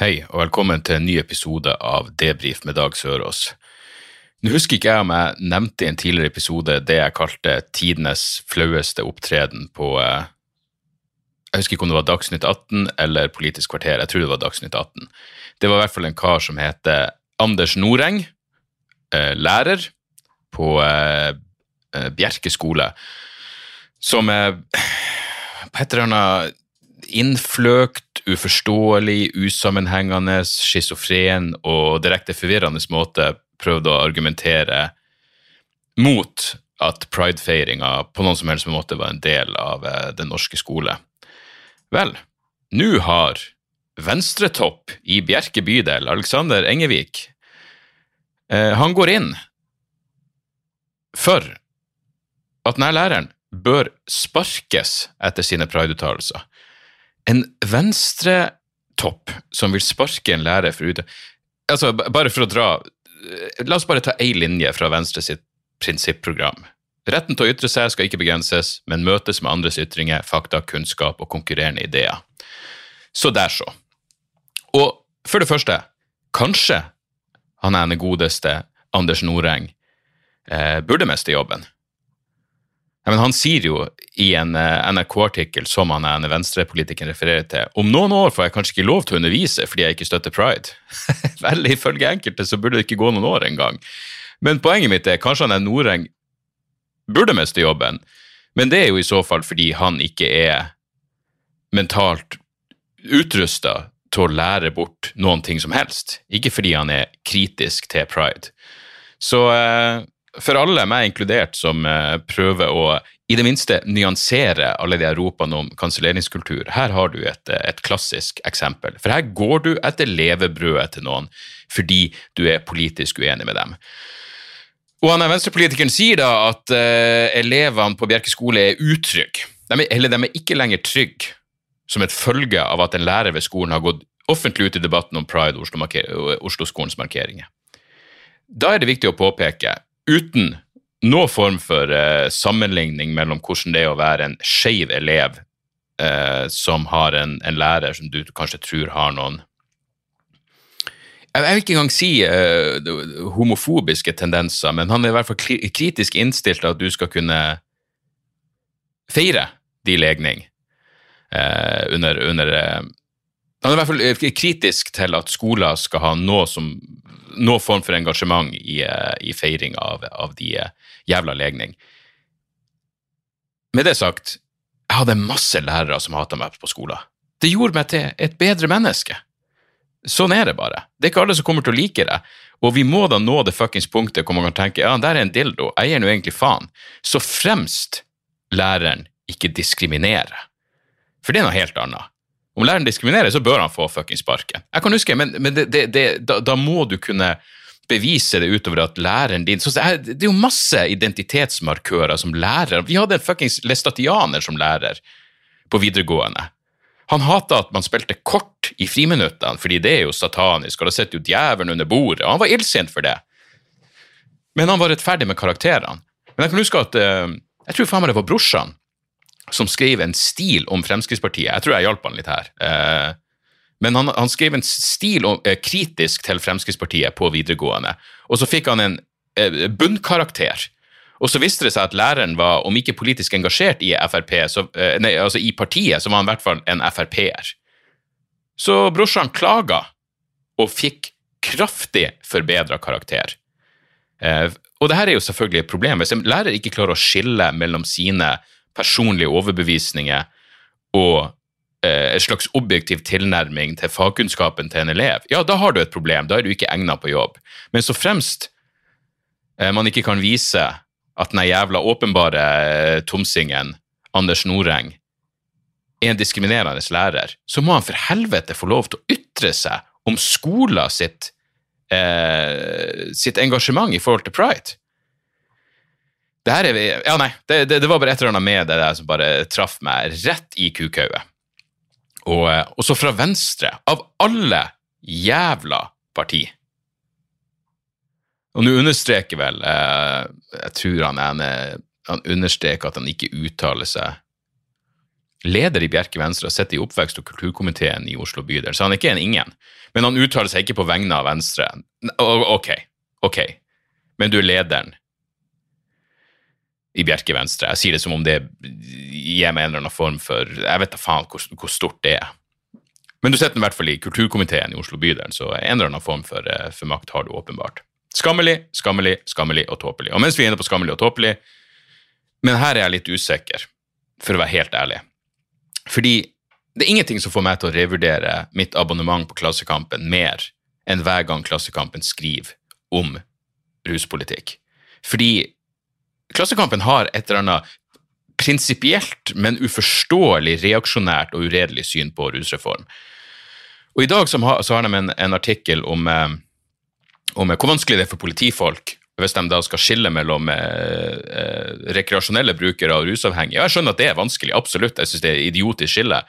Hei, og velkommen til en ny episode av Debrif med Dag Sørås. Nå husker ikke jeg om jeg nevnte i en tidligere episode det jeg kalte tidenes flaueste opptreden på eh, Jeg husker ikke om det var Dagsnytt 18 eller Politisk kvarter, jeg tror det var Dagsnytt 18. Det var i hvert fall en kar som heter Anders Noreng, eh, lærer på eh, Bjerke skole, som på et eller annet innfløkt, uforståelig, usammenhengende, schizofren og direkte forvirrende måte prøvde å argumentere mot at pridefeiringa på noen som helst måte var en del av eh, den norske skole. Vel, nå har venstretopp i Bjerke bydel, Alexander Engevik, eh, han går inn for at denne læreren bør sparkes etter sine prideuttalelser. En venstretopp som vil sparke en lærer for ute Altså, bare for å dra eh, La oss bare ta én linje fra Venstre sitt prinsipprogram. Retten til å ytre seg skal ikke begrenses, men møtes med andres ytringer, fakta, kunnskap og konkurrerende ideer. Så der, så. Og for det første, kanskje han ene godeste Anders Noreng eh, burde miste jobben. Ja, men han sier jo i en eh, NRK-artikkel som han ene venstrepolitikeren refererer til, om noen år får jeg kanskje ikke lov til å undervise fordi jeg ikke støtter pride. Vel, ifølge enkelte så burde det ikke gå noen år engang. Men poenget mitt er kanskje han er Noreng burde miste jobben, men det er jo i så fall fordi han ikke er mentalt utrusta til å lære bort noen ting som helst, ikke fordi han er kritisk til pride. Så eh, for alle, meg inkludert, som eh, prøver å i det minste nyansere alle de ropene om kanselleringskultur, her har du et, eh, et klassisk eksempel. For her går du etter levebrødet til noen fordi du er politisk uenig med dem. Og han er venstrepolitikeren sier da at uh, elevene på Bjerke skole er utrygge. Er, eller de er ikke lenger trygge som et følge av at en lærer ved skolen har gått offentlig ut i debatten om pride og Oslo-skolens markeringer. Da er det viktig å påpeke, uten noen form for eh, sammenligning mellom hvordan det er å være en skeiv elev eh, som har en, en lærer som du kanskje tror har noen jeg vil ikke engang si eh, homofobiske tendenser, men han er i hvert fall kri- kritisk innstilt til at du skal kunne feire din legning eh, under, under eh, Han er i hvert fall eh, kritisk til at skoler skal ha noe, som, noe form for engasjement i, eh, i feiring av, av de eh, jævla legning. Med det sagt, jeg hadde masse lærere som hata meg på skolen. Det gjorde meg til et bedre menneske. Sånn er det bare. Det er ikke alle som kommer til å like det. Og vi må da nå det fuckings punktet hvor man kan tenke ja, der er en dildo, jeg gir nå egentlig faen. Så fremst læreren ikke diskriminerer. For det er noe helt annet. Om læreren diskriminerer, så bør han få fuckings sparken. Jeg kan huske, men, men det, det, det, da, da må du kunne bevise det utover at læreren din så det, er, jo masse identitetsmarkører som lærer. Vi hadde en fuckings lestatianer som lærer på videregående. Han hata at man spilte kort i friminuttene, fordi det er jo satanisk, og da sitter jo djevelen under bordet, og han var illsint for det. Men han var rettferdig med karakterene. Men jeg kan huske at eh, jeg tror faen meg det var brorsan som skrev en stil om Fremskrittspartiet. Jeg tror jeg hjalp han litt her. Eh, men han, han skrev en stil om, eh, kritisk til Fremskrittspartiet på videregående, og så fikk han en eh, bunnkarakter. Og så viste det seg at læreren var, om ikke politisk engasjert i FRP, så, nei, altså i partiet, så var han i hvert fall en Frp-er. Så brorsan klaga, og fikk kraftig forbedra karakter. Og det her er jo selvfølgelig et problem. Hvis en lærer ikke klarer å skille mellom sine personlige overbevisninger og eh, et slags objektiv tilnærming til fagkunnskapen til en elev, ja, da har du et problem. Da er du ikke egnet på jobb. Men så fremst eh, man ikke kan vise at den jævla åpenbare eh, tomsingen Anders Noreng er en diskriminerende lærer, så må han for helvete få lov til å ytre seg om skolen sitt, eh, sitt engasjement i forhold til pride. Det her er vi, ja nei, det, det, det var bare et eller annet med det der som bare traff meg rett i kukauet. Og, eh, og så fra Venstre, av alle jævla parti. Og nå understreker vel eh, Jeg tror han ene han understreker at han ikke uttaler seg Leder i Bjerke Venstre har sittet i oppvekst- og kulturkomiteen i Oslo bydel, så han er ikke en ingen. Men han uttaler seg ikke på vegne av Venstre. Ok, ok, men du er lederen i Bjerke Venstre. Jeg sier det som om det gir meg en eller annen form for Jeg vet da faen hvor, hvor stort det er. Men du sitter i hvert fall i kulturkomiteen i Oslo bydel, så en eller annen form for, eh, for makt har du åpenbart. Skammelig, skammelig, skammelig og tåpelig. Og mens vi er inne på skammelig og tåpelig, men her er jeg litt usikker, for å være helt ærlig. Fordi det er ingenting som får meg til å revurdere mitt abonnement på Klassekampen mer enn hver gang Klassekampen skriver om ruspolitikk. Fordi Klassekampen har et eller annet prinsipielt, men uforståelig reaksjonært og uredelig syn på rusreform. Og I dag så har, de en, en artikkel om, eh, om hvor vanskelig det er for politifolk hvis de da skal skille mellom eh, eh, rekreasjonelle brukere og rusavhengige. Jeg skjønner at det er vanskelig, absolutt, jeg syns det er et idiotisk skille,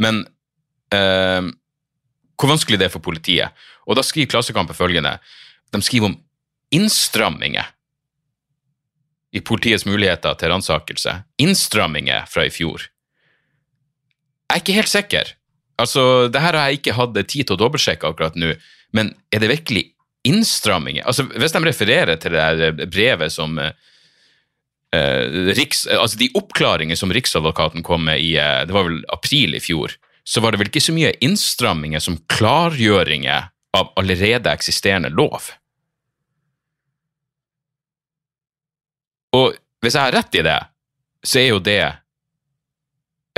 men eh, hvor vanskelig det er for politiet. Og da skriver Klassekampen følgende, de skriver om innstramminger i politiets muligheter til ransakelse. Innstramminger fra i fjor. Jeg er ikke helt sikker. Altså, det her har jeg ikke hatt tid til å dobbeltsjekke akkurat nå, men er det virkelig innstramminger altså, Hvis de refererer til det der brevet som eh, Riks, altså De oppklaringer som Riksadvokaten kom med i eh, det var vel april i fjor, så var det vel ikke så mye innstramminger som klargjøringer av allerede eksisterende lov. Og hvis jeg har rett i det, så er jo det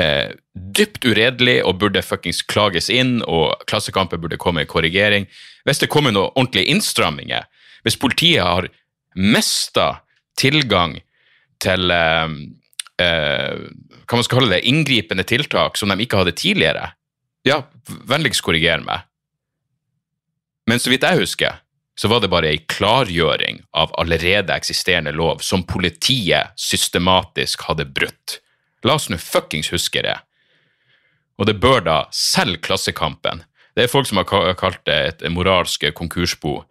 eh, dypt uredelig og burde fuckings klages inn, og Klassekampen burde komme i korrigering. Hvis det kommer noen ordentlige innstramminger, hvis politiet har mista tilgang til eh, eh, hva man skal kalle det, inngripende tiltak som de ikke hadde tidligere, ja, vennligst korriger meg. Men så vidt jeg husker, så var det bare ei klargjøring av allerede eksisterende lov som politiet systematisk hadde brutt. La oss nå fuckings huske det. Og det bør da selv Klassekampen. Det er folk som har kalt det et moralsk konkursbo.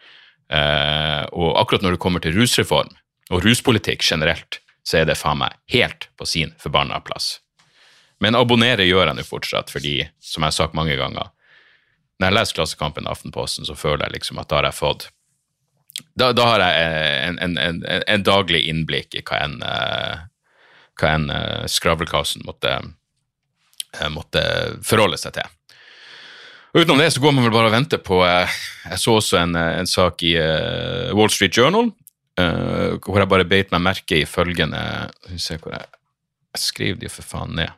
Eh, og akkurat når det kommer til rusreform og ruspolitikk generelt, så er det faen meg helt på sin forbanna plass. Men abonnere gjør jeg nå fortsatt, fordi, som jeg har sagt mange ganger, når jeg leser Klassekampen og Aftenposten, så føler jeg liksom at da har jeg fått Da, da har jeg en, en, en, en, daglig innblikk i hva en, uh, hva enn uh, skravlekassen måtte, måtte forholde seg til. Og Utenom det så går man vel bare og venter på Jeg så også en, en sak i Wall Street Journal hvor jeg bare beit meg merke i følgende Se hvor jeg, jeg skriver det for faen ned.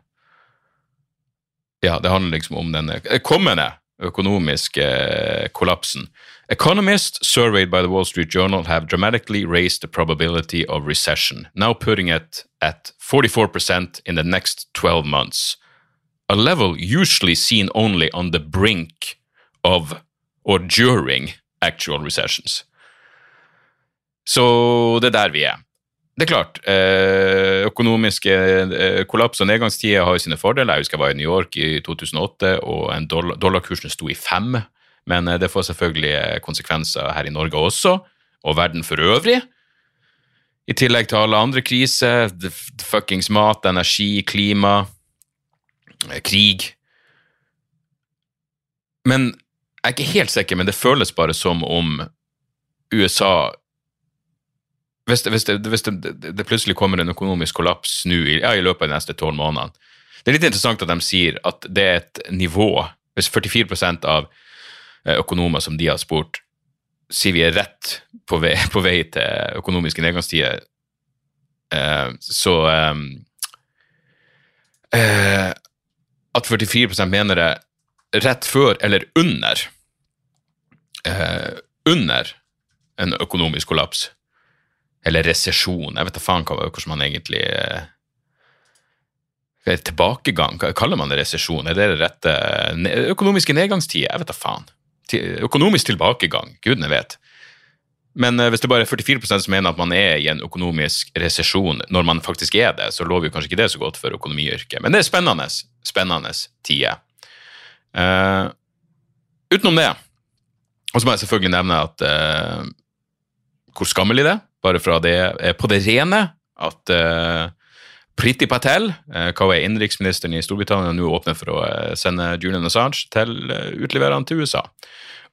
Ja, det handler liksom om den kommende økonomiske kollapsen. Economists surveyed by the Wall Street Journal have dramatically raised the probability of recession, now putting it at 44% in the next 12 months, a level usually seen only on the brink of or during actual recessions. Så det er der vi er. Det er klart, eh, økonomiske eh, kollaps og nedgangstider har jo sine fordeler. Jeg husker jeg var i New York i 2008, og en dollarkursen sto i fem. Men eh, det får selvfølgelig konsekvenser her i Norge også, og verden for øvrig. I tillegg til alle andre kriser. Fuckings mat, energi, klima, krig. Men jeg er ikke helt sikker, men det føles bare som om USA hvis, hvis, det, hvis det, det, plutselig kommer en økonomisk kollaps nå i, ja, i løpet av de neste tolv månedene Det er litt interessant at de sier at det er et nivå Hvis 44% av eh, økonomer som de har spurt, sier vi er rett på vei, på vei til økonomiske nedgangstider, eh, så eh, eh At 44 mener det rett før eller under eh, under en økonomisk kollaps eller resesjon. Jeg vet da faen hva, hvordan man egentlig eh, Tilbakegang, kaller man det resesjon? Er det det rette Økonomiske nedgangstider? Jeg vet da faen. Økonomisk tilbakegang, gudene vet. Men eh, hvis det bare er 44% som mener at man er i en økonomisk resesjon når man faktisk er det, så lover jo kanskje ikke det så godt for økonomiyrket. Men det er spennende. Spennende tider. Uh, utenom det, og så må jeg selvfølgelig nevne at uh, hvor skammelig det er, bare fra det er på det rene at eh, Priti Patel, eh, hva er innenriksministeren i Storbritannia, nå åpner for å eh, sende Julian Assange til uh, utleverende til USA.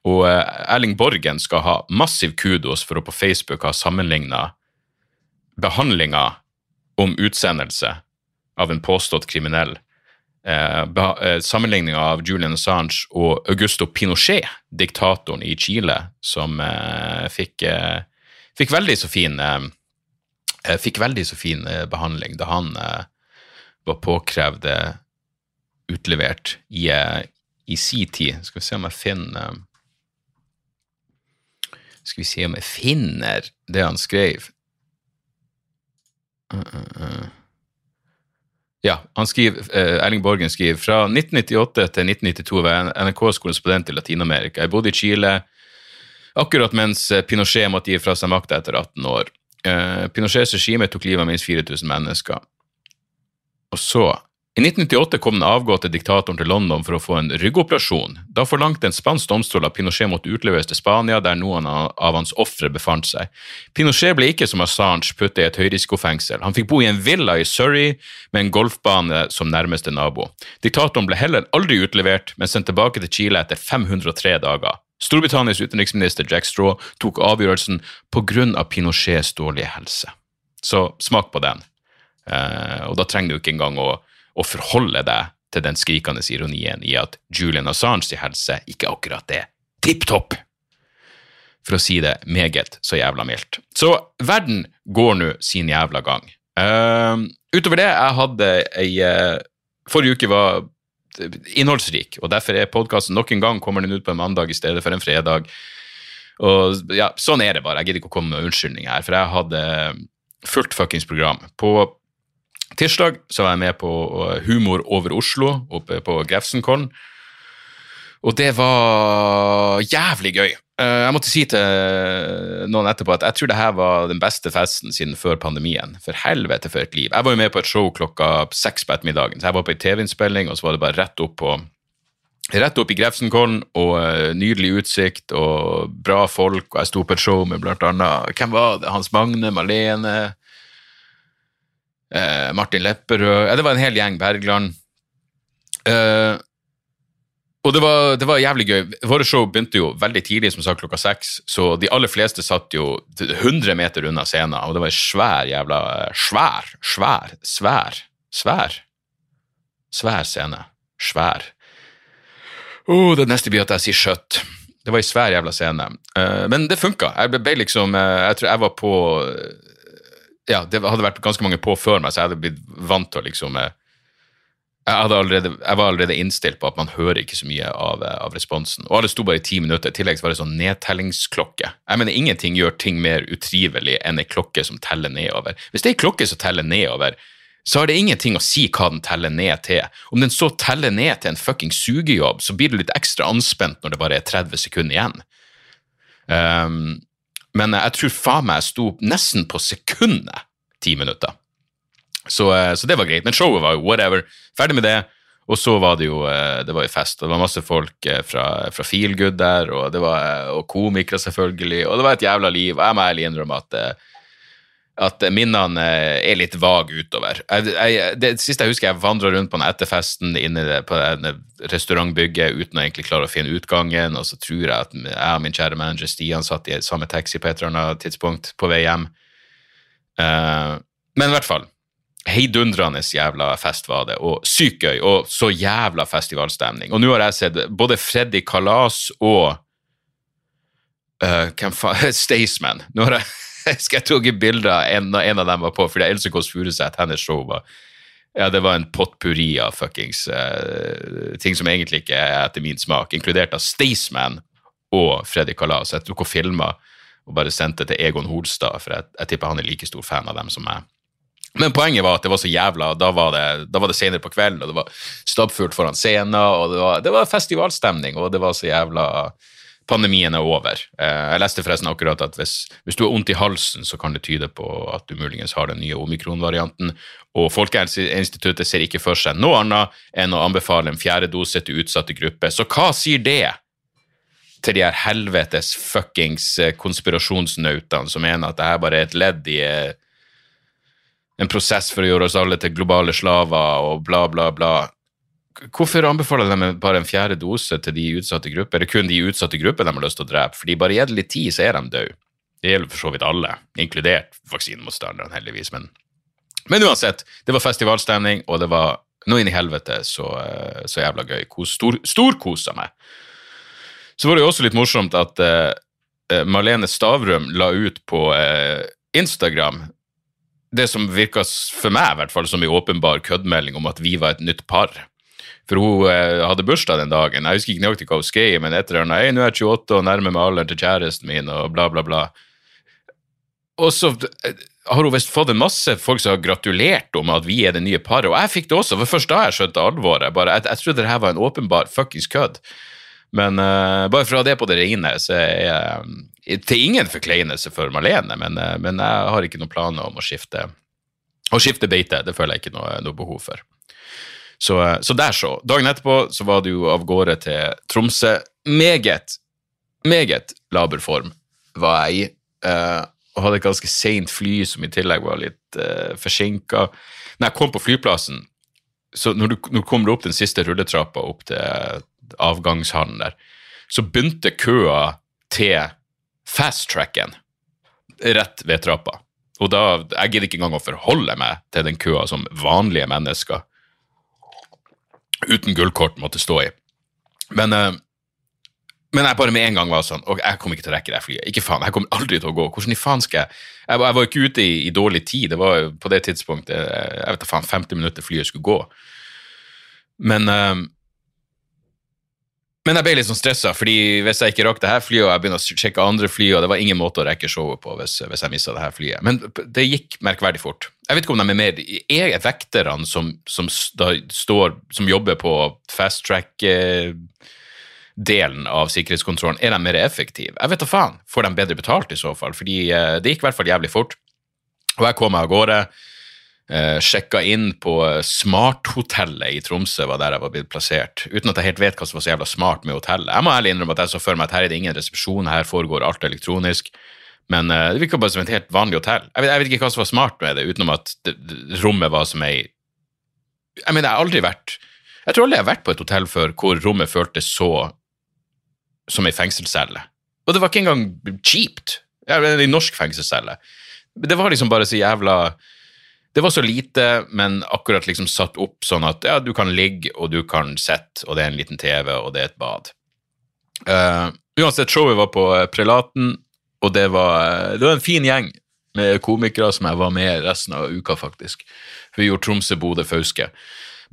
Og Erling Borgen skal ha massiv kudos for å på Facebook ha sammenligna behandlinga om utsendelse av en påstått kriminell eh, Sammenligninga av Julian Assange og Augusto Pinochet, diktatoren i Chile, som eh, fikk, eh, fikk veldig så fin fikk veldig så fin behandling da han var påkrevd utlevert i, i si tid. Skal vi se om jeg finner skal vi se om jeg finner det han skrev. Ja, han skriver, Erling Borgen skriver fra 1998 til 1992 var jeg NRKs korrespondent i Latin-Amerika. Jeg bodde i Chile akkurat mens Pinochet måtte gi fra seg makta etter 18 år. Pinochets regime tok livet av minst 4000 mennesker. Og så i 1998 kom den avgåtte diktatoren til London for å få en ryggoperasjon. Da forlangte en spansk domstol at Pinochet måtte utleveres til Spania, der noen av hans ofre befant seg. Pinochet ble ikke som Assange puttet i et høyrisikofengsel. Han fikk bo i en villa i Surrey med en golfbane som nærmeste nabo. Diktatoren ble heller aldri utlevert, men sendt tilbake til Chile etter 503 dager. Storbritannias utenriksminister Jack Straw tok avgjørelsen pga. Pinochets dårlige helse. Så smak på den. Eh, og da trenger du ikke engang å å forholde deg til den skrikende ironien i at Julian Assange til helse ikke akkurat er tipp topp, for å si det meget så jævla mildt. Så verden går nå sin jævla gang. Uh, utover det, jeg hadde ei uh, Forrige uke var innholdsrik, og derfor er podkasten nok en gang kommer den ut på en mandag i stedet for en fredag. Og ja, Sånn er det bare. Jeg gidder ikke å komme med unnskyldninger her, for jeg hadde fullt fuckings program. På Tirsdag så var jeg med på Humor over Oslo oppe på Grefsenkollen. Og det var jævlig gøy. Eh, jeg måtte si til noen etterpå at jeg tror det her var den beste festen siden før pandemien. For helvete, for et liv. Jeg var jo med på et show klokka seks på ettermiddagen. Så jeg var på ei TV-innspilling, og så var det bare rett opp på Rett opp i Grefsenkollen, og uh, nydelig utsikt og bra folk. Og jeg sto på et show med blant annet Hvem var det? Hans Magne, Malene eh, Martin Lepperød ja, Det var en hel gjeng. Bergland. Eh, og det var, det var, jævlig gøy. Våre show begynte jo veldig tidlig, som sagt klokka seks. Så de aller fleste satt jo 100 meter unna scenen, og det var en svær jævla Svær, svær, svær, svær. Svær scene. Svær. Oh, det neste blir at jeg sier skjøtt. Det var ei svær jævla scene. Uh, men det funka. Jeg ble, liksom uh, Jeg tror jeg var på ja, det hadde vært ganske mange på før meg, så jeg hadde blitt vant til å liksom eh, jeg, allerede, jeg, var allerede innstilt på at man hører ikke så mye av, eh, av responsen. Og alle sto bare i ti minutter. I tillegg var det sånn nedtellingsklokke. Jeg mener, Ingenting gjør ting mer utrivelig enn ei klokke som teller nedover. Hvis det er ei klokke som teller nedover, så har det ingenting å si hva den teller ned til. Om den så teller ned til en fucking sugejobb, så blir du litt ekstra anspent når det bare er 30 sekunder igjen. Um, men jeg tror faen meg jeg sto nesten på sekundet ti minutter. Så, eh, så, det var greit. Men showet var jo whatever. Ferdig med det. Og så var det jo eh, det var jo fest. og Det var masse folk eh, fra, fra Feelgood der, og, det var, og komikere, selvfølgelig. Og det var et jævla liv. Og jeg må ærlig innrømme at at minnene er litt vage utover. Jeg, jeg, det siste jeg husker, jeg vandra rundt på den etterfesten inne på restaurantbygget uten å egentlig klare å finne utgangen, og så tror jeg at jeg og min kjære manager Stian satt i samme taxi på et eller annet tidspunkt på vei hjem. Uh, men i hvert fall. Heidundrende jævla fest var det, og sykt gøy, og så jævla festivalstemning. Og nå har jeg sett både Freddy Kalas og uh, hvem faen Staysman. Nå har jeg skal jeg tatt bilder når en, av dem var på, fordi Else Kåss Furuseth, hennes show var ja, det var en potpurri av fuckings uh, ting som egentlig ikke er etter min smak, inkludert av Staysman og Freddy Kalas. Jeg tok og filma og bare sendte til Egon Holstad, for jeg, jeg tipper han er like stor fan av dem som meg. Men poenget var at det var så jævla Da var det, da var det senere på kvelden, og det var stappfullt foran scenen, og det var, det var, festivalstemning, og det var så jævla pandemien er over. Eh, jeg leste forresten akkurat at hvis, hvis du har vondt i halsen, så kan det tyde på at du muligens har den nye omikron-varianten. Og Folkehelseinstituttet ser ikke for seg noe annet enn å anbefale en fjerde dose til utsatte grupper. Så hva sier det til de her helvetes fuckings eh, konspirasjonsnautene som mener at det her bare er et ledd i eh, en prosess for å gjøre oss alle til globale slaver og bla, bla, bla. Hvorfor anbefaler de bare en fjerde dose til de utsatte grupper? Er det kun de utsatte gruppene de har lyst til å drepe? Fordi bare gjelder litt tid så er de døde. Det gjelder for så vidt alle, inkludert vaksinemotstanderne, heldigvis. Men, men uansett, det var festivalstemning, og det var noe inn i helvete så, eh, så jævla gøy. Stor, storkosa meg. Så var det jo også litt morsomt at uh, Marlene Stavrum la ut på uh, Instagram det som virka for meg i hvert fall som en åpenbar køddmelding om at vi var et nytt par. For hun eh, hadde bursdag den dagen. Jeg husker ikke nøyaktig hva hun skrev, men etter at nå er jeg 28 og nærmer meg alderen til kjæresten min, og bla, bla, bla. Og så har hun visst fått en masse folk som har gratulert om at vi er det nye paret, og jeg fikk det også. For først da jeg skjønte alvoret. Bare, jeg, jeg trodde det her var en åpenbar fuckings kødd. Men uh, bare ha det på det rene, så er jeg um, til ingen forkleinelse for Malene, men, uh, men, jeg har ikke noen planer om å skifte, å skifte beite. Det føler jeg ikke noe, noe behov for. Så, uh, så, der så. Dagen etterpå så var du av gårde til Tromsø. Meget, meget laber form var jeg i. Og hadde et ganske seint fly som i tillegg var litt uh, forsinka. Når jeg kom på flyplassen, så når du, når du kommer opp den siste rulletrappa opp til avgangshallen der, så begynte køa til fast-tracken rett ved trappa. Og da, Jeg gidder ikke engang å forholde meg til den køa som vanlige mennesker uten gullkort måtte stå i. Men, uh, men jeg bare med en gang var sånn og Jeg kommer ikke til å rekke det flyet. Ikke faen, Jeg kommer aldri til å gå. Hvordan i faen skal jeg Jeg, jeg var ikke ute i, i, dårlig tid. Det var på det tidspunktet jeg vet da faen, 50 minutter flyet skulle gå. Men uh, men jeg ble litt sånn stressa, fordi hvis jeg ikke rakk det her flyet, og jeg begynner å sjekke andre fly, og det var ingen måte å rekke showet på hvis, hvis jeg mista det her flyet. Men det gikk merkverdig fort. Jeg vet ikke om de er mer Er vekterne som, som, står, som jobber på fast track-delen av sikkerhetskontrollen, er de mer effektive? Jeg vet da faen. Får de bedre betalt i så fall? Fordi eh, det gikk i hvert fall jævlig fort. Og jeg kom meg av gårde. Uh, sjekka inn på Smarthotellet i Tromsø, var der jeg var blitt plassert. Uten at jeg helt vet hva som var så jævla smart med hotellet. Jeg må ærlig innrømme at jeg så for meg at her er det ingen resepsjon, her foregår alt elektronisk. Men uh, det virka bare som et helt vanlig hotell. Jeg vet, jeg vet, ikke hva som var smart med det, utenom at det, det, rommet var som ei Jeg mener, jeg har aldri vært Jeg tror aldri jeg har vært på et hotell før hvor rommet føltes så som ei fengselscelle. Og det var ikke engang kjipt. I norsk fengselscelle. Det var liksom bare så jævla det var så lite, men akkurat liksom satt opp sånn at ja, du kan ligge, og du kan sitte, og det er en liten TV, og det er et bad. Uh, uansett, showet var på eh, Prelaten, og det var, eh, det var en fin gjeng med komikere som jeg var med resten av uka, faktisk. Vi gjorde Tromsø, Bodø, Fauske.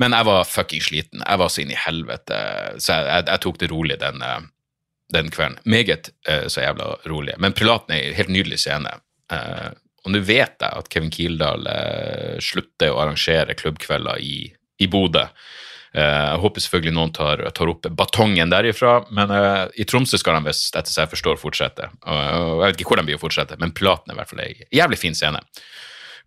Men jeg var fucking sliten. Jeg var så inn i helvete, så jeg, jeg, jeg tok det rolig den, den kvelden. Meget uh, så jævla rolig. Men Prelaten er en helt nydelig scene. Uh, og nå vet jeg at Kevin Kildahl eh, slutter å arrangere klubbkvelder i, i Bodø. Eh, jeg håper selvfølgelig noen tar, tar opp batongen derifra, men eh, i Tromsø skal de hvis etter seg forstår, fortsette. Og, jeg vet ikke hvor de blir å fortsette, men Platen er i hvert fall ei jævlig fin scene.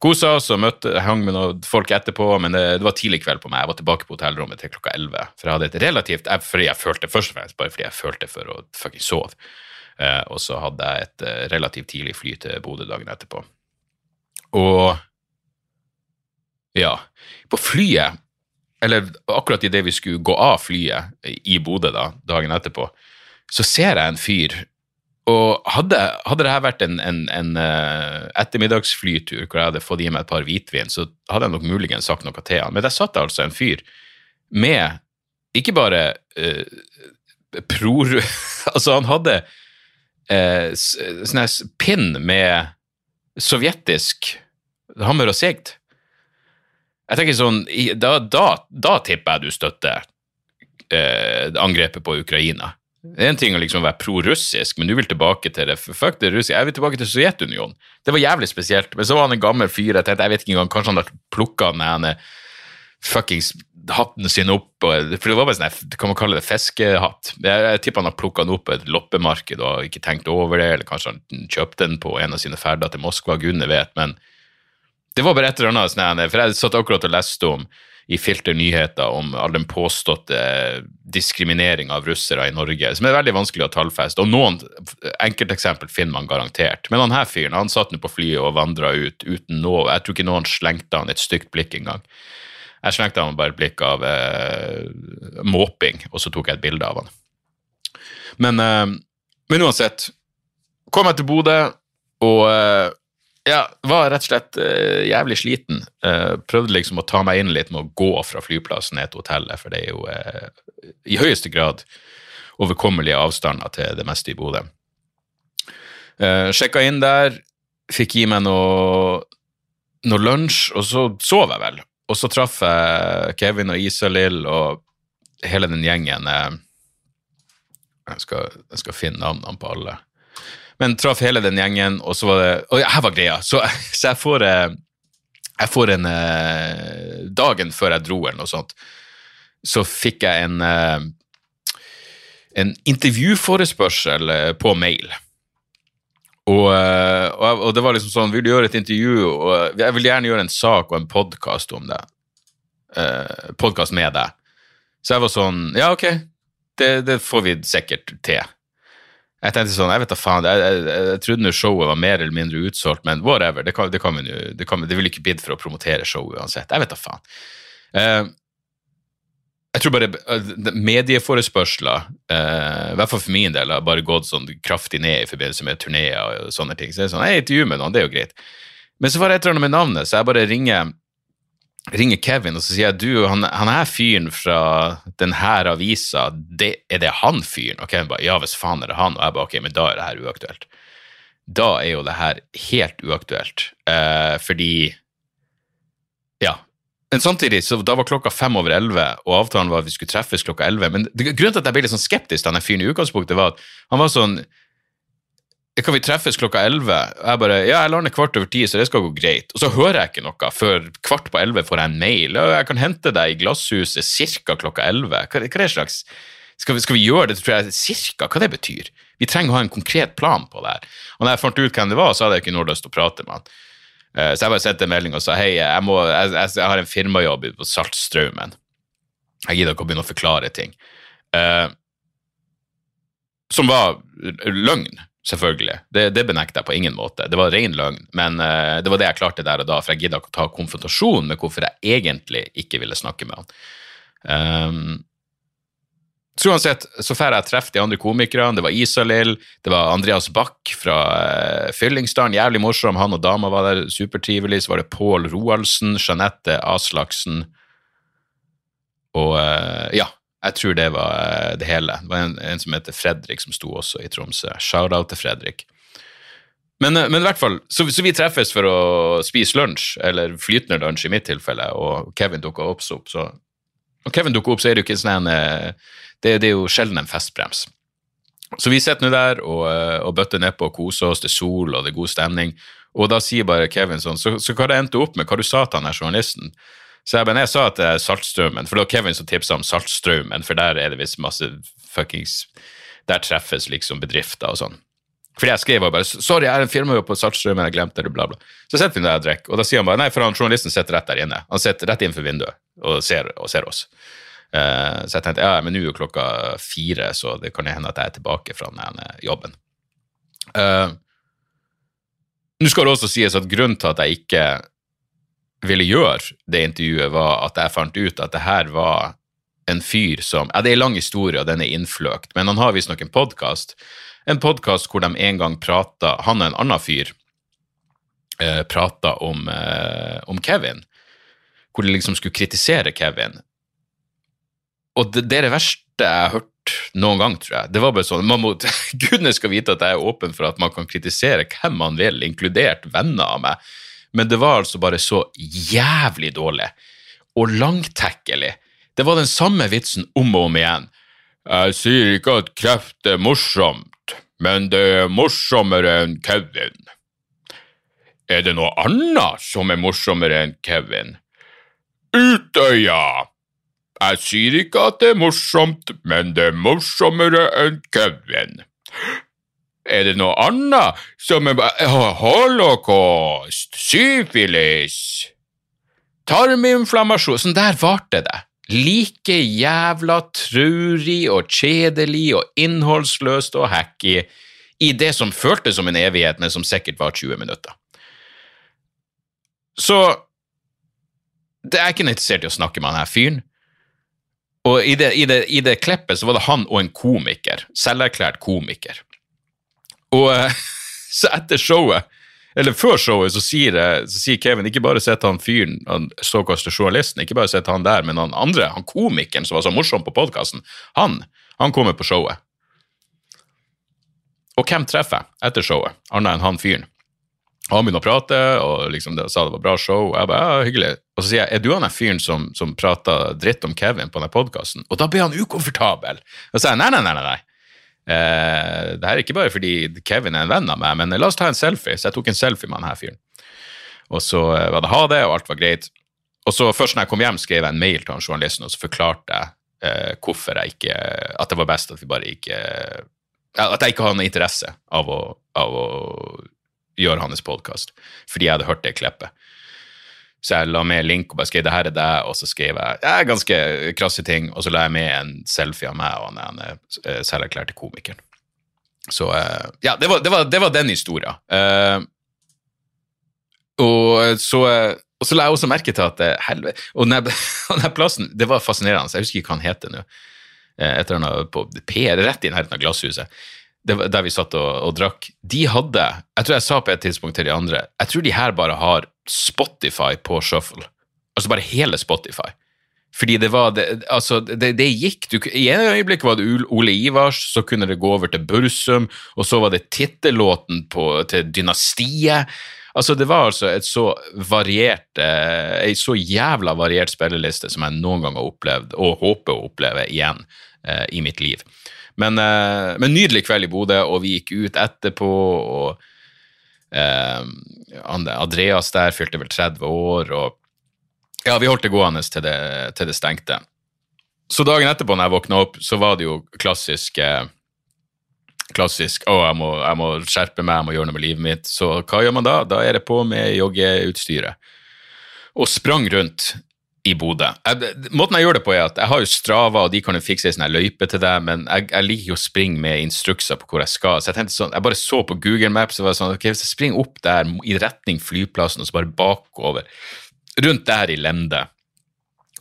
Kosa oss og møtte, hang med noen folk etterpå, men det, det, var tidlig kveld på meg. Jeg var tilbake på hotellrommet til klokka 11. For jeg hadde et relativt jeg, fordi jeg følte, Først og fremst bare fordi jeg følte for å fucking sove. Eh, og så hadde jeg et relativt tidlig fly til Bodø dagen etterpå. Og ja, på flyet, eller akkurat idet vi skulle gå av flyet i Bodø da, dagen etterpå, så ser jeg en fyr og hadde, hadde det her vært en, en, en uh, ettermiddagsflytur hvor jeg hadde fått i meg et par hvitvin, så hadde jeg nok muligens sagt noe til han. Men der satt altså en fyr med ikke bare uh, pror... altså, han hadde uh, sånn pinn med sovjetisk hammer og sigd. Jeg tenker sånn, Da, da, da tipper jeg du støtter eh, angrepet på Ukraina. Det er en ting å liksom være pro-russisk, men du vil tilbake til det. Fuck det russiske. Jeg vil tilbake til Sovjetunionen. Det var jævlig spesielt. Men så var han en gammel fyr. Jeg tenkte, jeg vet ikke engang, Kanskje han har plukka den fuckings hatten sin opp, og, for det var bare sånn, kan man kalle det fiskehatt. Jeg, jeg tipper han har plukka den opp på et loppemarked og ikke tenkt over det, eller kanskje han kjøpte den på en av sine ferder til Moskva, gudene vet, men det var bare et eller annet sånn, for jeg satt akkurat og leste om i Filter nyheter om all den påståtte diskrimineringa av russere i Norge, som er veldig vanskelig å tallfeste. Og noen enkelteksempel finner man garantert. Men han her fyren han satt nå på flyet og vandra ut uten noe Jeg tror ikke noen slengte han et stygt blikk engang. Jeg slengte ham bare et blikk av eh, måping, og så tok jeg et bilde av han. Men, eh, men uansett, kom jeg til Bodø, og eh, ja, var rett og slett uh, jævlig sliten. Uh, prøvde liksom å ta meg inn litt med å gå fra flyplassen ned til hotellet, for det er jo uh, i høyeste grad overkommelige avstander til det meste i Bodø. Uh, sjekka inn der, fikk gi meg noe, noe lunsj, og så sov jeg vel. Og så traff jeg Kevin og Isalill og hele den gjengen. Jeg skal, jeg skal finne navnene på alle. Men traff hele den gjengen, og så var det Og her var greia. Så, så jeg får eh, jeg får en eh, Dagen før jeg dro, eller noe sånt, så fikk jeg en eh, en intervjuforespørsel på mail. Og, og, og, det var liksom sånn Vil du gjøre et intervju? Og jeg vil gjerne gjøre en sak og en podkast om det. Eh, podkast med deg. Så jeg var sånn Ja, ok, det, det får vi sikkert til. Jeg tenkte sånn, jeg vet da faen, jeg, jeg, jeg, jeg trodde showet var mer eller mindre utsolgt, men whatever, det, kan, det, kan jo, det, kan, det vil ikke bidde for å promotere showet uansett. Jeg vet da faen. Uh, jeg tror bare uh, medieforespørsler, uh, i hvert fall for min del, har bare gått sånn kraftig ned i forbindelse med turneer og sånne ting. Så det er sånn, jeg intervjuer med noen, det er jo greit. Men så var det et eller annet med navnet, så jeg bare ringer ringer Kevin og så sier jeg, du, han, han er fyren fra denne avisa, det, er det han fyren? Og Kevin bare ja, hvis faen er det han. Og jeg bare ok, men da er det her uaktuelt. Da er jo det her helt uaktuelt, eh, fordi Ja. Men samtidig, så da var klokka fem over elleve, og avtalen var at vi skulle treffes klokka elleve. Men det, grunnen til at jeg ble litt sånn skeptisk til denne fyren i utgangspunktet, var at han var sånn kan vi treffes klokka elleve? Jeg bare ja, jeg lar ned kvart over ti, så det skal gå greit. Og så hører jeg ikke noe før kvart på elleve får jeg en mail. Og jeg kan hente deg i Glasshuset ca. klokka elleve. Hva, hva er det slags skal vi, skal vi, gjøre det tror jeg, cirka? Hva det betyr? Vi trenger å ha en konkret plan på det her. Og når jeg fant ut hvem det var, så hadde jeg ikke noe lyst til å prate med han. Uh, så jeg bare sendte en melding og sa hei, jeg, må, jeg, jeg, har en firmajobb på Saltstraumen. Jeg gidder ikke å begynne å forklare ting. Uh, som var løgn. Selvfølgelig. Det, det benekter jeg på ingen måte. Det var ren løgn, men uh, det var det jeg klarte der og da, for jeg gidda ikke å ta konfrontasjon med hvorfor jeg egentlig ikke ville snakke med han. Um, så uansett, så får jeg treffe de andre komikerne. Det var Isalill, det var Andreas Bach fra uh, Fyllingsdalen, jævlig morsom. Han og dama var der, supertrivelig. Så var det Pål Roaldsen, Jeanette Aslaksen og uh, ja, jeg tror det var uh, det hele. Det var en, en som heter Fredrik, som sto også i Tromsø. Shout-out til Fredrik. Men, men, i hvert fall, så, så, vi treffes for å spise lunsj, eller flytende lunsj i mitt tilfelle, og Kevin dukker opp. Så, så, og Kevin dukka opp, så er det jo ikke sånn en det, det, er jo sjelden en festbrems. Så vi sitter nå der og, og bøtter nedpå og koser oss, det sol og det er god stemning. Og da sier bare Kevin sånn, så, så hva det endte opp med, hva du sa til han her journalisten? Så jeg, men jeg sa at det er Saltstraumen, for det var Kevin som tipsa om Saltstraumen, for der er det visst masse fuckings Der treffes liksom bedrifter og sånn. Fordi jeg skrev bare 'sorry, jeg er en firmajobb på Saltstraumen, jeg glemte det', bla, bla. Så sitter vi der og drikker, og da sier han bare nei, for han journalisten sitter rett der inne. Han sitter rett innenfor vinduet og ser, og ser oss. Uh, så jeg tenkte ja, men nå er jo klokka fire, så det kan hende at jeg er tilbake fra den jobben. Uh, nå skal det også sies at grunnen til at jeg ikke ville gjøre det intervjuet, var at jeg fant ut at det her var en fyr som Ja, det er en lang historie, og den er innfløkt, men han har visstnok en podkast. En podkast hvor de en gang prata Han og en annen fyr eh, prata om, eh, om Kevin. Hvor de liksom skulle kritisere Kevin. Og det, det er det verste jeg har hørt noen gang, tror jeg. Det var bare sånn, man må, Gudene skal vite at jeg er åpen for at man kan kritisere hvem man vil, inkludert venner av meg men det var altså bare så jævlig dårlig. Og langtekkelig. Det var den samme vitsen om og om igjen. Jeg sier ikke at kreft er morsomt, men det er morsommere enn Kevin. Er det noe annet som er morsommere enn Kevin? Utøya! Jeg sier ikke at det er morsomt, men det er morsommere enn Kevin. Er det noe annet som er Holocaust, syfilis, tarminflammasjon Sånn der varte det. Like jævla traurig og kjedelig og innholdsløst og hacky i det som føltes som en evighet, men som sikkert var 20 minutter. Så det er ikke interessert i å snakke med han her fyren. Og i det, i, det, i det klippet så var det han og en komiker, selverklært komiker. Og så etter showet, eller før showet, så sier, så sier Kevin ikke bare sett han fyren, han såkalte journalisten, ikke bare sett han der, men han andre, han komikeren som var så morsom på podkasten, han, han kommer på showet. Og hvem treffer jeg etter showet, annet enn han fyren? Han begynner å prate og liksom sa det var bra show. Og jeg bare, ja, hyggelig. Og så sier jeg er du han der fyren som, som prata dritt om Kevin på denne podkasten? Og da ble han ukomfortabel. Og så sa jeg nei, nei. nei, nei. Eh, det her er ikke bare fordi Kevin er en venn av meg, men la oss ta en selfie. Så jeg tok en selfie med han her fyren. Og så eh, var det ha det, og alt var greit. Og så først når jeg kom hjem, skrev jeg en mail til han journalisten, og så forklarte jeg eh, hvorfor jeg ikke At det var best at vi bare ikke At jeg ikke hadde noe interesse av å, av å gjøre hans podkast, fordi jeg hadde hørt det klippet. Så jeg la med link og bare skrev det her er deg, og så skrev jeg ja, ganske krasse ting, og så la jeg med en selfie av meg og han uh, selverklærte komikeren. Så uh, ja, det var, det, var, det var, den historien. Uh, og så og så la jeg også merke til at helvete Og den, den plassen Det var fascinerende. Jeg husker ikke hva han heter nå. Et eller annet på P, rett i nærheten av Glasshuset var, der vi satt og, og, drakk, de hadde Jeg tror jeg sa på et tidspunkt til de andre Jeg tror de her bare har Spotify på shuffle. Altså bare hele Spotify. Fordi det var det, Altså, det, det gikk du, I en øyeblikk var det Ole Ivars, så kunne det gå over til Bursum, og så var det tittellåten til Dynastiet. Altså, det var altså et så variert eh, ei så jævla variert spilleliste som jeg noen gang har opplevd, og håper å oppleve igjen eh, i mitt liv. Men, eh, men nydelig kveld i Bodø, og vi gikk ut etterpå. og eh, Andreas der fylte vel 30 år, og ja, vi holdt det gående til det, til det stengte. Så dagen etterpå, når jeg våkna opp, så var det jo klassisk eh, klassisk 'Å, jeg må, jeg må, skjerpe meg, jeg må gjøre noe med livet mitt'. Så hva gjør man da? Da er det på med joggeutstyret. Og sprang rundt i Bodø. Måten jeg gjør det på, er at jeg har jo Strava, og de kan jo fikse ei sånn løype til deg, men jeg, jeg liker jo å springe med instrukser på hvor jeg skal. Så jeg tenkte sånn, jeg bare så på Google Maps og var sånn, ok, hvis jeg springer opp der i retning flyplassen, og så bare bakover, rundt der i Lende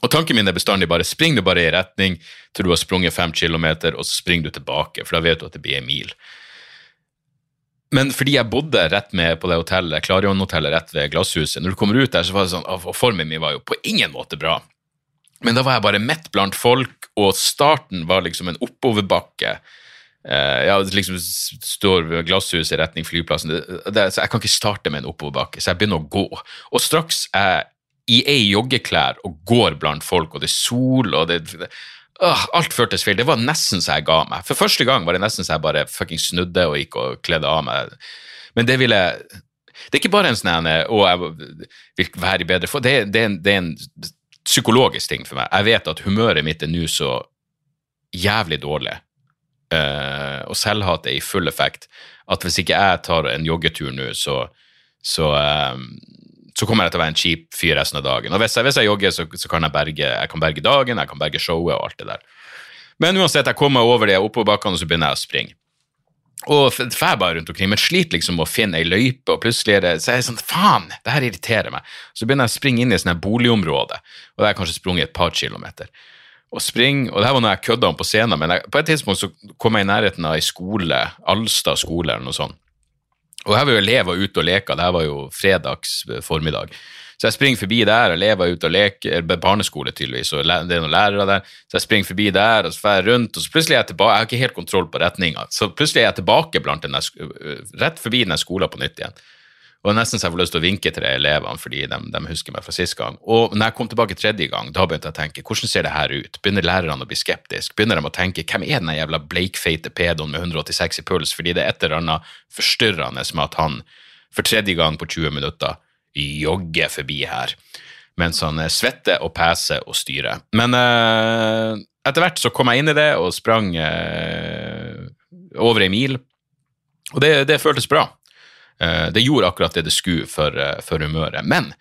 Og tanken min er bestandig bare spring du bare i retning til du har sprunget fem kilometer, og så springer du tilbake, for da vet du at det blir en mil. Men fordi jeg bodde rett med på det hotellet, Klarion-hotellet rett ved Glasshuset, når du kommer ut der, så var det sånn, og formen min var jo på ingen måte bra. Men da var jeg bare midt blant folk, og starten var liksom en oppoverbakke. Uh, ja, liksom står Glasshuset i retning flyplassen, så jeg kan ikke starte med en oppoverbakke, så jeg begynner å gå. Og straks er jeg i ei joggeklær og går blant folk, og det er sol, og det øh, alt føltes feil. Det var nesten så jeg ga meg. For første gang var det nesten så jeg bare fucking snudde og gikk og kledde av meg. Men det ville Det er ikke bare en sånn å, jeg vil være i bedre for det, det, det, er en psykologisk ting for meg. Jeg vet at humøret mitt er nå så jævlig dårlig, uh, og selvhat er i full effekt, at hvis ikke jeg tar en joggetur nå, så, så um, så kommer jeg til å være en kjip fyr resten av dagen. Og hvis jeg, hvis jeg jogger, så, så, kan jeg berge, jeg kan berge dagen, jeg kan berge showet og alt det der. Men uansett, jeg kommer over de oppoverbakkene, og så begynner jeg å springe. Og drar bare rundt omkring, men sliter liksom med å finne ei løype, og plutselig er det så er jeg sånn Faen, det her irriterer meg. Så begynner jeg å springe inn i sånt boligområde, og da har jeg kanskje sprunget et par kilometer. Og spring, og det her var når jeg kødda om på scenen, men jeg, på et tidspunkt så kom jeg i nærheten av ei skole, Alstad skole eller noe sånt. Og her var jo elever ute og leka, det her var jo fredags formiddag. Så jeg springer forbi der, elever ute og leker, barneskole tydeligvis, og det er noen lærere der. Så jeg springer forbi der, og så drar jeg rundt, og så plutselig er jeg tilbake, jeg har ikke helt kontroll på retninga, så plutselig er jeg tilbake blant den rett forbi den skolen på nytt igjen. Og nesten så jeg får lyst til å vinke til de elevene fordi de, de, husker meg fra sist gang. Og når jeg kom tilbake tredje gang, da begynte jeg å tenke hvordan ser det her ut? Begynner lærerne å bli skeptiske? Begynner de å tenke hvem er den jævla bleikfeite pedoen med 186 i puls? Fordi det er et eller annet forstyrrende med at han for tredje gang på 20 minutter jogger forbi her. mens han eh, svetter og peser og styrer. Men eh, etter hvert så kom jeg inn i det og sprang eh, over ei mil, og det, det føltes bra. Eh, det gjorde akkurat det det skulle for, eh, for humøret. Men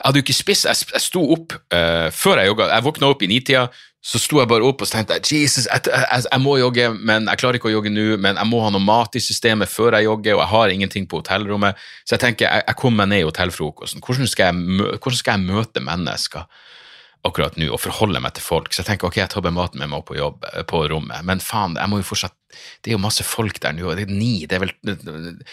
jeg hadde jo ikke spist. Jeg, jeg sto opp uh, før jeg jogga. Jeg våkna opp i nitida, så sto jeg bare opp og tenkte Jesus, jeg, jeg, jeg må jogge, men jeg klarer ikke å jogge nå. Men jeg må ha noe mat i systemet før jeg jogger, og jeg har ingenting på hotellrommet. Så jeg tenker, jeg, jeg kommer meg ned i hotellfrokosten. Hvordan skal hvordan skal jeg møte mennesker? Akkurat nå og forholder meg til folk. Så jeg tenker ok, jeg tar bare maten med meg opp på jobb, eh, på rommet. Men faen, jeg må jo fortsatt Det er jo masse folk der nå. og Det er ni, det er vel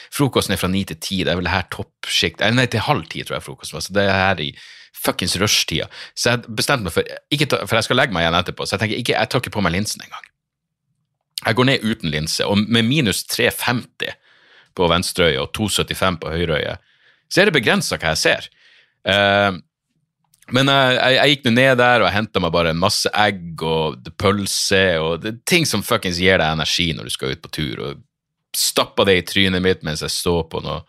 Frokosten er fra ni til ti, det er vel det her toppsjikt eh, Nei, til halv ti, tror jeg frokosten var. Så det er her i fuckings rushtida. Så jeg bestemte meg for ta, For jeg skal legge meg igjen etterpå, så jeg tenker ikke, jeg tar ikke på meg linsen engang. Jeg går ned uten linse, og med minus 350 på venstre øye og 275 på høyre øye, så er det begrensa hva jeg ser. Eh, men jeg, jeg, jeg gikk nå ned der og henta meg bare en masse egg og pølse og det, ting som fuckings gir deg energi når du skal ut på tur, og stappa det i trynet mitt mens jeg står på noe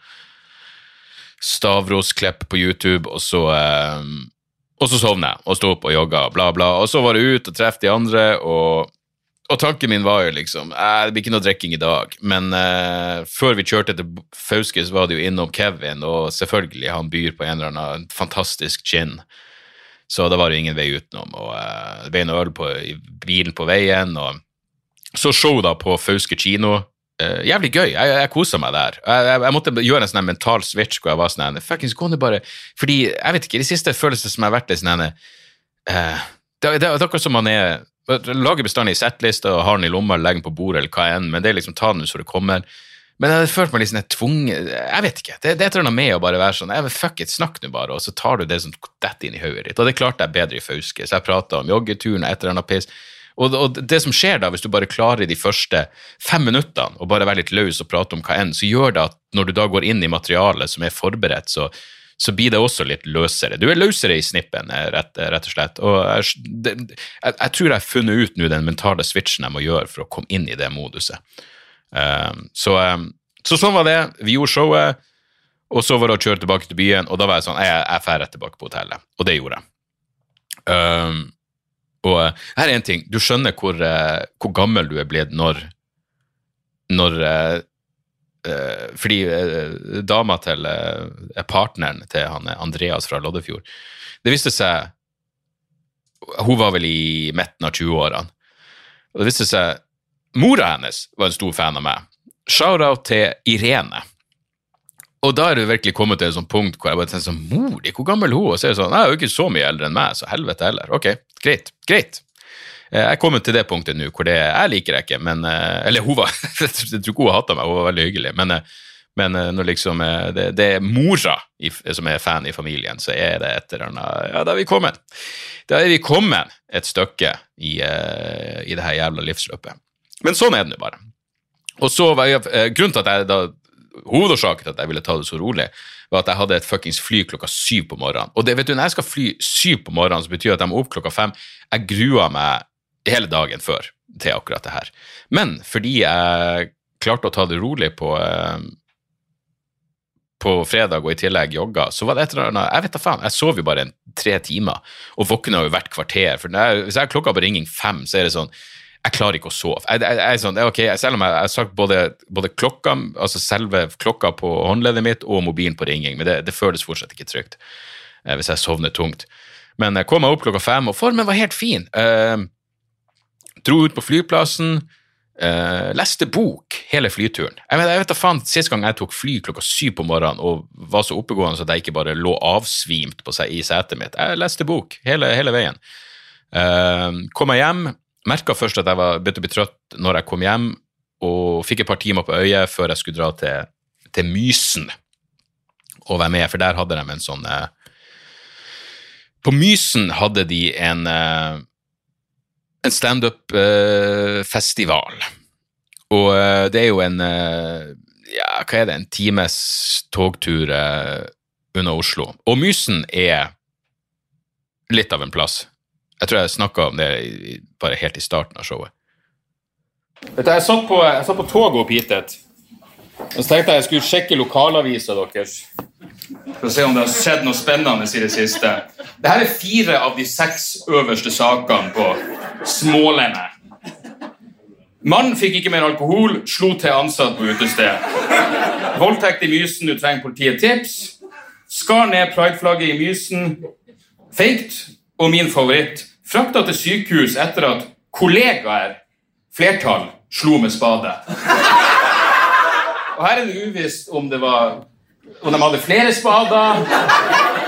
Stavrosklipp på YouTube, og så eh, og så sovna jeg og sto opp og jogga, bla, bla. Og så var det ut og treffe de andre, og, og tanken min var jo liksom eh, Det blir ikke noe drikking i dag. Men eh, før vi kjørte til Fauske, så var det jo innom Kevin, og selvfølgelig, han byr på en eller annen fantastisk gin. Så da var det ingen vei utenom. Og eh, det ble en øl på, i bilen på veien, og så show da på Fauske kino. Uh, jævlig gøy. Jeg, jeg kosa meg der. Jeg, jeg, jeg måtte gjøre en sånn mental switch hvor jeg var sånn Fuckings gå nå bare Fordi, jeg vet ikke, i det siste føles det som jeg har vært i sånn eh, det, det er akkurat som man er Lager bestandig settliste og har den i lomma eller legger den på bordet, eller hva enn, men det er liksom ta den så det kommer. Men jeg hadde følt meg litt sånn tvunget Jeg vet ikke. Det, det er et eller annet med å bare være sånn jeg Fuck it, snakk nå bare, og så tar du det som detter inn i hodet ditt. Og det klarte jeg bedre i Fauske, så jeg prata om joggeturen og et eller annet piss. Og, og det som skjer da, hvis du bare klarer de første fem minuttene og bare være litt løs og prate om hva enn, så gjør det at når du da går inn i materialet som er forberedt, så, så blir det også litt løsere. Du er løsere i snippen, rett, rett og slett. Og jeg, det, jeg, jeg tror jeg har funnet ut nå den mentale switchen jeg må gjøre for å komme inn i det moduset. Um, så, um, så sånn var det. Vi gjorde showet, og så var det å kjøre tilbake til byen, og da var jeg sånn Jeg, jeg drar rett tilbake på hotellet. Og det gjorde jeg. Um, og uh, her er en ting. Du skjønner hvor, uh, hvor gammel du er blitt når Når uh, Fordi dama til partneren til han Andreas fra Loddefjord Det viste seg Hun var vel i midten av 20-årene. Og det viste seg Mora hennes var en stor fan av meg. Shout-out til Irene. Og da er det virkelig kommet til et sånt punkt hvor jeg bare tenker sånn Mor di, hvor gammel er hun? Og så er det sånn hun er jo ikke så mye eldre enn meg, så helvete heller. Ok, greit. Greit. Eh, Jeg er kommet til det punktet nå hvor det Jeg liker det ikke, men eh, Eller hun var Jeg tror ikke hun hata meg, hun var veldig hyggelig, men, eh, men når liksom det, det er mora som er fan i familien, så er det et eller annet Ja, da er vi kommet. Da er vi kommet et stykke i, i det her jævla livsløpet. Men sånn er det nå bare. Og så var jeg, eh, Grunnen til at jeg da Hovedårsaken til at jeg ville ta det så rolig, var at jeg hadde et fuckings fly klokka syv på morgenen. Og det vet du, når jeg skal fly syv på morgenen, så betyr det at jeg må opp klokka fem. Jeg grua meg hele dagen før til akkurat det her. Men fordi jeg klarte å ta det rolig på eh, på fredag og i tillegg jogga, så var det et eller annet Jeg vet da faen, jeg sov jo bare en, tre timer og våkna jo hvert kvarter. For hvis jeg har klokka på ringing fem, så er det sånn jeg klarer ikke å sove. Jeg, jeg, jeg sånn, det er ok, Selv om jeg har sagt både, både klokka, altså selve klokka på håndleddet mitt og mobilen på ringing, men det, det føles fortsatt ikke trygt eh, hvis jeg sovner tungt. Men jeg kom meg opp klokka fem, og formen var helt fin. Eh, dro ut på flyplassen, eh, leste bok hele flyturen. Jeg, vet, jeg vet da faen, Sist gang jeg tok fly klokka syv på morgenen og var så oppegående at jeg ikke bare lå avsvimt på seg i setet mitt. Jeg leste bok hele, hele veien. Eh, kom meg hjem, merka først at jeg var begynte å bli trøtt når jeg kom hjem, og fikk et par timer på øyet før jeg skulle dra til, til Mysen og være med, for der hadde de en sånn eh, På Mysen hadde de en eh, en standup-festival. og eh, det er jo en ja, hva er det, en times togtur unna Oslo. Og Mysen er litt av en plass. Jeg tror jeg snakka om det bare helt i starten av showet. Vet du, jeg satt på, jeg på toget opp hit, og så tenkte jeg jeg skulle sjekke lokalavisa deres. For å se om det har skjedd noe spennende i det siste. Dette er fire av de seks øverste sakene på Smålendet. Mannen fikk ikke mer alkohol, slo til ansatt på utested. Voldtekt i Mysen, du trenger politiet tips. Skar ned prideflagget i Mysen. Feigt. Og min favoritt frakta til sykehus etter at kollegaer, flertall, slo med spade. Og her er det uvisst om det var om de hadde flere spader.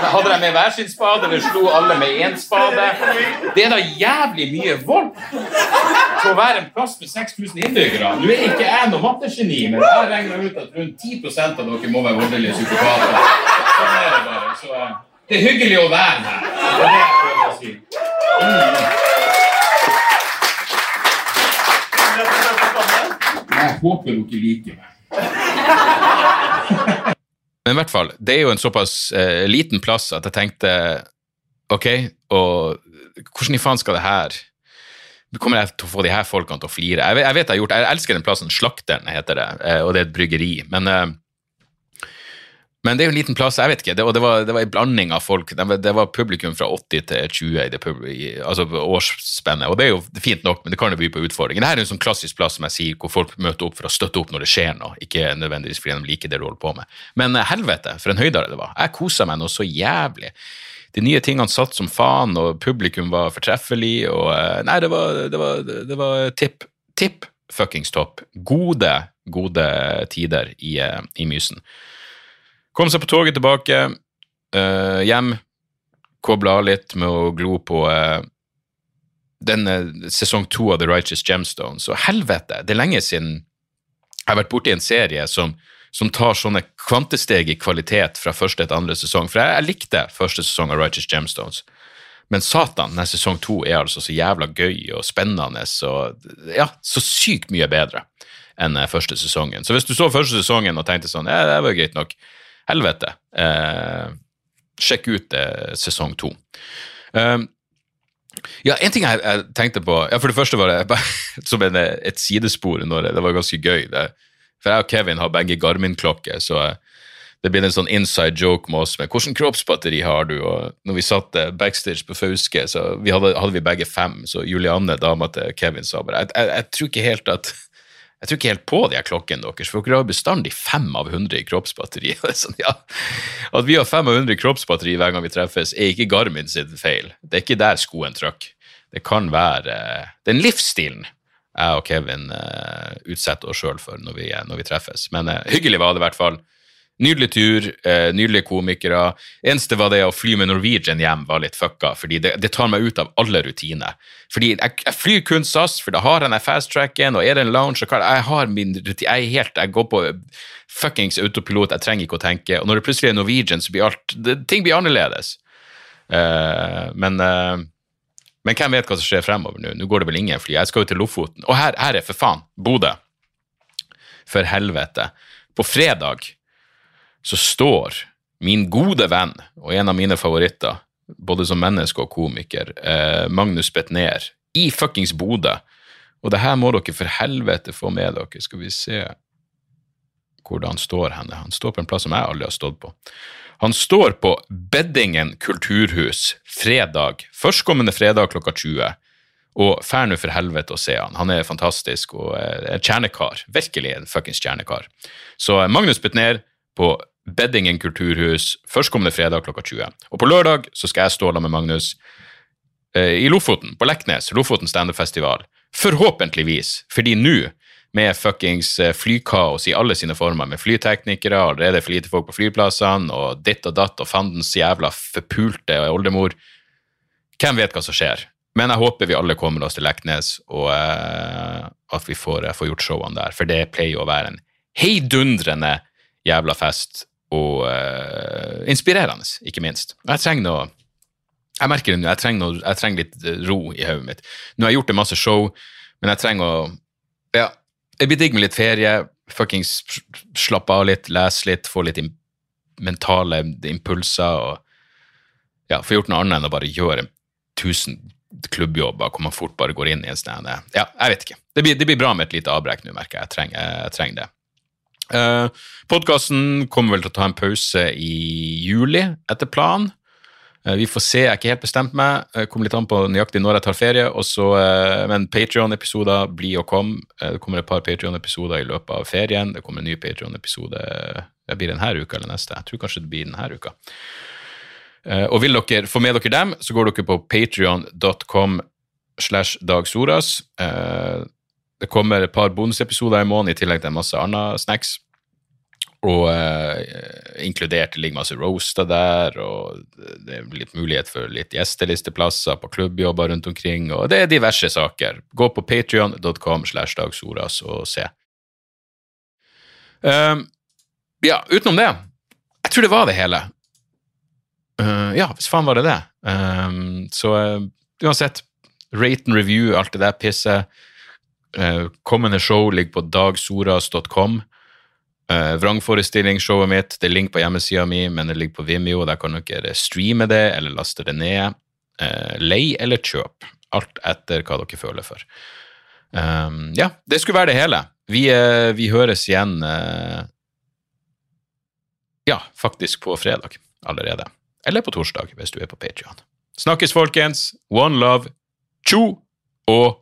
Hadde de med hver sin spade, eller slo alle med én spade? Det er da jævlig mye vold på å være en plass med 6000 innbyggere. Nå er ikke jeg noe mattegeni, men jeg regner ut at rundt 10% av dere må være voldelige psykopater. Sånn er det bare. Så det er hyggelig å være her. Det er det jeg prøver å si. Jeg håper dere liker meg. Men i hvert fall, det er jo en såpass eh, liten plass at jeg tenkte ok, og hvordan i faen skal det her Kommer jeg til å få de her folkene til å flire? Jeg vet jeg, vet jeg har gjort, jeg elsker den plassen, Slakteren heter det, eh, og det er et bryggeri. Men eh, men det er jo en liten plass, jeg vet ikke, det, og det var, det var en blanding av folk. Det var, det var publikum fra 80 til 20 i pub, altså årsspennet, og det er jo fint nok, men det kan jo by på utfordringer. Dette er en sånn klassisk plass som jeg sier, hvor folk møter opp for å støtte opp når det skjer noe, ikke nødvendigvis fordi de liker det du holder på med. Men eh, helvete, for en høydare det var. Jeg kosa meg noe så jævlig. De nye tingene satt som faen, og publikum var fortreffelig, og eh, Nei, det var, det var, det var tipp, tipp fuckings topp. Gode, gode tider i, eh, i Mysen. Kom seg på toget tilbake, uh, hjem, kobla av litt med å glo på uh, denne sesong to av The Righteous Gemstones. Og helvete, det er lenge siden jeg har vært borti en serie som, som tar sånne kvantesteg i kvalitet fra første til andre sesong. For jeg, jeg likte første sesong av Righteous Gemstones. Men satan, denne sesong to er altså så jævla gøy og spennende og ja, så sykt mye bedre enn eh, første sesongen. Så hvis du så første sesongen og tenkte sånn, ja, det var greit nok, helvete. Eh, sjekk ut eh, sesong to. Um, ja, En ting jeg, jeg, tenkte på ja, For det første var det bare som en, et sidespor. Når det, var ganske gøy. Det, for jeg og Kevin har begge Garmin-klokker, så det blir en sånn inside joke med oss med hvordan kroppsbatteri har du? Og når vi satt backstage på Fauske, så vi hadde, hadde, vi begge fem. Så Julianne, dama til Kevin, sa bare jeg, jeg, jeg tror ikke helt at jeg tror ikke helt på de her klokkene deres, for dere har bestandig fem av hundre i kroppsbatteri. Sånn, ja. At vi har fem av hundre i kroppsbatteri hver gang vi treffes, er ikke Garmin sin feil. Det er ikke der skoen trykk. Det kan være den livsstilen jeg og Kevin uh, utsetter oss sjøl for når vi, når vi, treffes. Men uh, hyggelig var det i hvert fall. Nydelig tur, eh, nydelige komikere. Eneste var det å fly med Norwegian hjem var litt fucka, fordi det, det tar meg ut av alle rutiner. Fordi jeg, jeg flyr kun SAS, for da har jeg den fast-tracken, og er det en lounge og hva, Jeg har min rutine, jeg er helt, jeg går på fuckings autopilot, jeg trenger ikke å tenke. Og når det plutselig er Norwegian, så blir alt det, Ting blir annerledes. Uh, men uh, men hvem vet hva som skjer fremover nå? Nå går det vel ingen fly. Jeg skal jo til Lofoten. Og her, her er for faen Bodø. For helvete. På fredag så står min gode venn og en av mine favoritter, både som menneske og komiker, eh, Magnus Betnér, i fuckings Bodø. Og det her må dere for helvete få med dere. Skal vi se hvor han står henne. Han står på en plass som jeg aldri har stått på. Han står på Beddingen kulturhus fredag, førstkommende fredag klokka 20. Og fær nå for helvete å se han. Han er fantastisk og er kjernekar. Virkelig en fuckings kjernekar. Så Magnus Betnér på Beddingen kulturhus førstkommende fredag klokka 20. Og på lørdag så skal jeg stå sammen med Magnus eh, i Lofoten, på Leknes, Lofoten standup-festival. Forhåpentligvis, fordi nå, med fuckings eh, flykaos i alle sine former, med flyteknikere, allerede for lite folk på flyplassene, og ditt og datt og fandens jævla forpulte oldemor Hvem vet hva som skjer? Men jeg håper vi alle kommer oss til Leknes, og eh, at vi får, uh, får gjort showene der, for det pleier å være en heidundrende jævla fest og uh, inspirerende, ikke minst. Jeg trenger noe Jeg merker det nå, jeg trenger, noe, jeg trenger litt eh, ro i hodet mitt. Nå har jeg gjort det masse show, men jeg trenger å Ja, jeg blir digg med litt ferie, fuckings slappe av litt, lese litt, få litt mentale impulser og ja, få gjort noe annet enn å bare gjøre tusen klubbjobber hvor man fort bare går inn i en sånn Ja, jeg vet ikke. Det blir, det blir, bra med et lite avbrekk nå, merker jeg. Jeg trenger, jeg trenger det. Uh, Podkasten kommer vel til å ta en pause i juli, etter planen. Eh, vi får se, jeg er ikke helt bestemt meg. Jeg kommer litt an på nøyaktig når jeg tar ferie. Også, eh, men Patrion-episoder blir å komme. det kommer et par Patrion-episoder i løpet av ferien. Det kommer en ny Patrion-episode det blir denne uka eller neste. Jeg tror kanskje det blir denne uka. og vil dere få med dere dem, så går dere på patrion.com slash dagsoras. Det kommer et par bonusepisoder i måneden, i tillegg til masse andre snacks. Og eh, inkludert ligger masse roaster der, og det er litt mulighet for litt gjestelisteplasser på klubbjobber rundt omkring, og det er diverse saker. Gå på patrion.com slash dagsoras og se. Um, ja, utenom det Jeg tror det var det hele. Uh, ja, hvis faen var det det. så uansett, rate and review, alt det der pisset. Eh, kommende show ligger på dagsoras.com. Uh, Vrangforestillingsshowet mitt det er link på hjemmesida mi, men det ligger på Vimeo. Der kan dere streame det eller laste det ned. Uh, lei eller kjøp. Alt etter hva dere føler for. Um, ja, det skulle være det hele. Vi, uh, vi høres igjen Ja, faktisk på fredag allerede. Eller på torsdag, hvis du er på Patrion. Snakkes, folkens. One love. Tjo og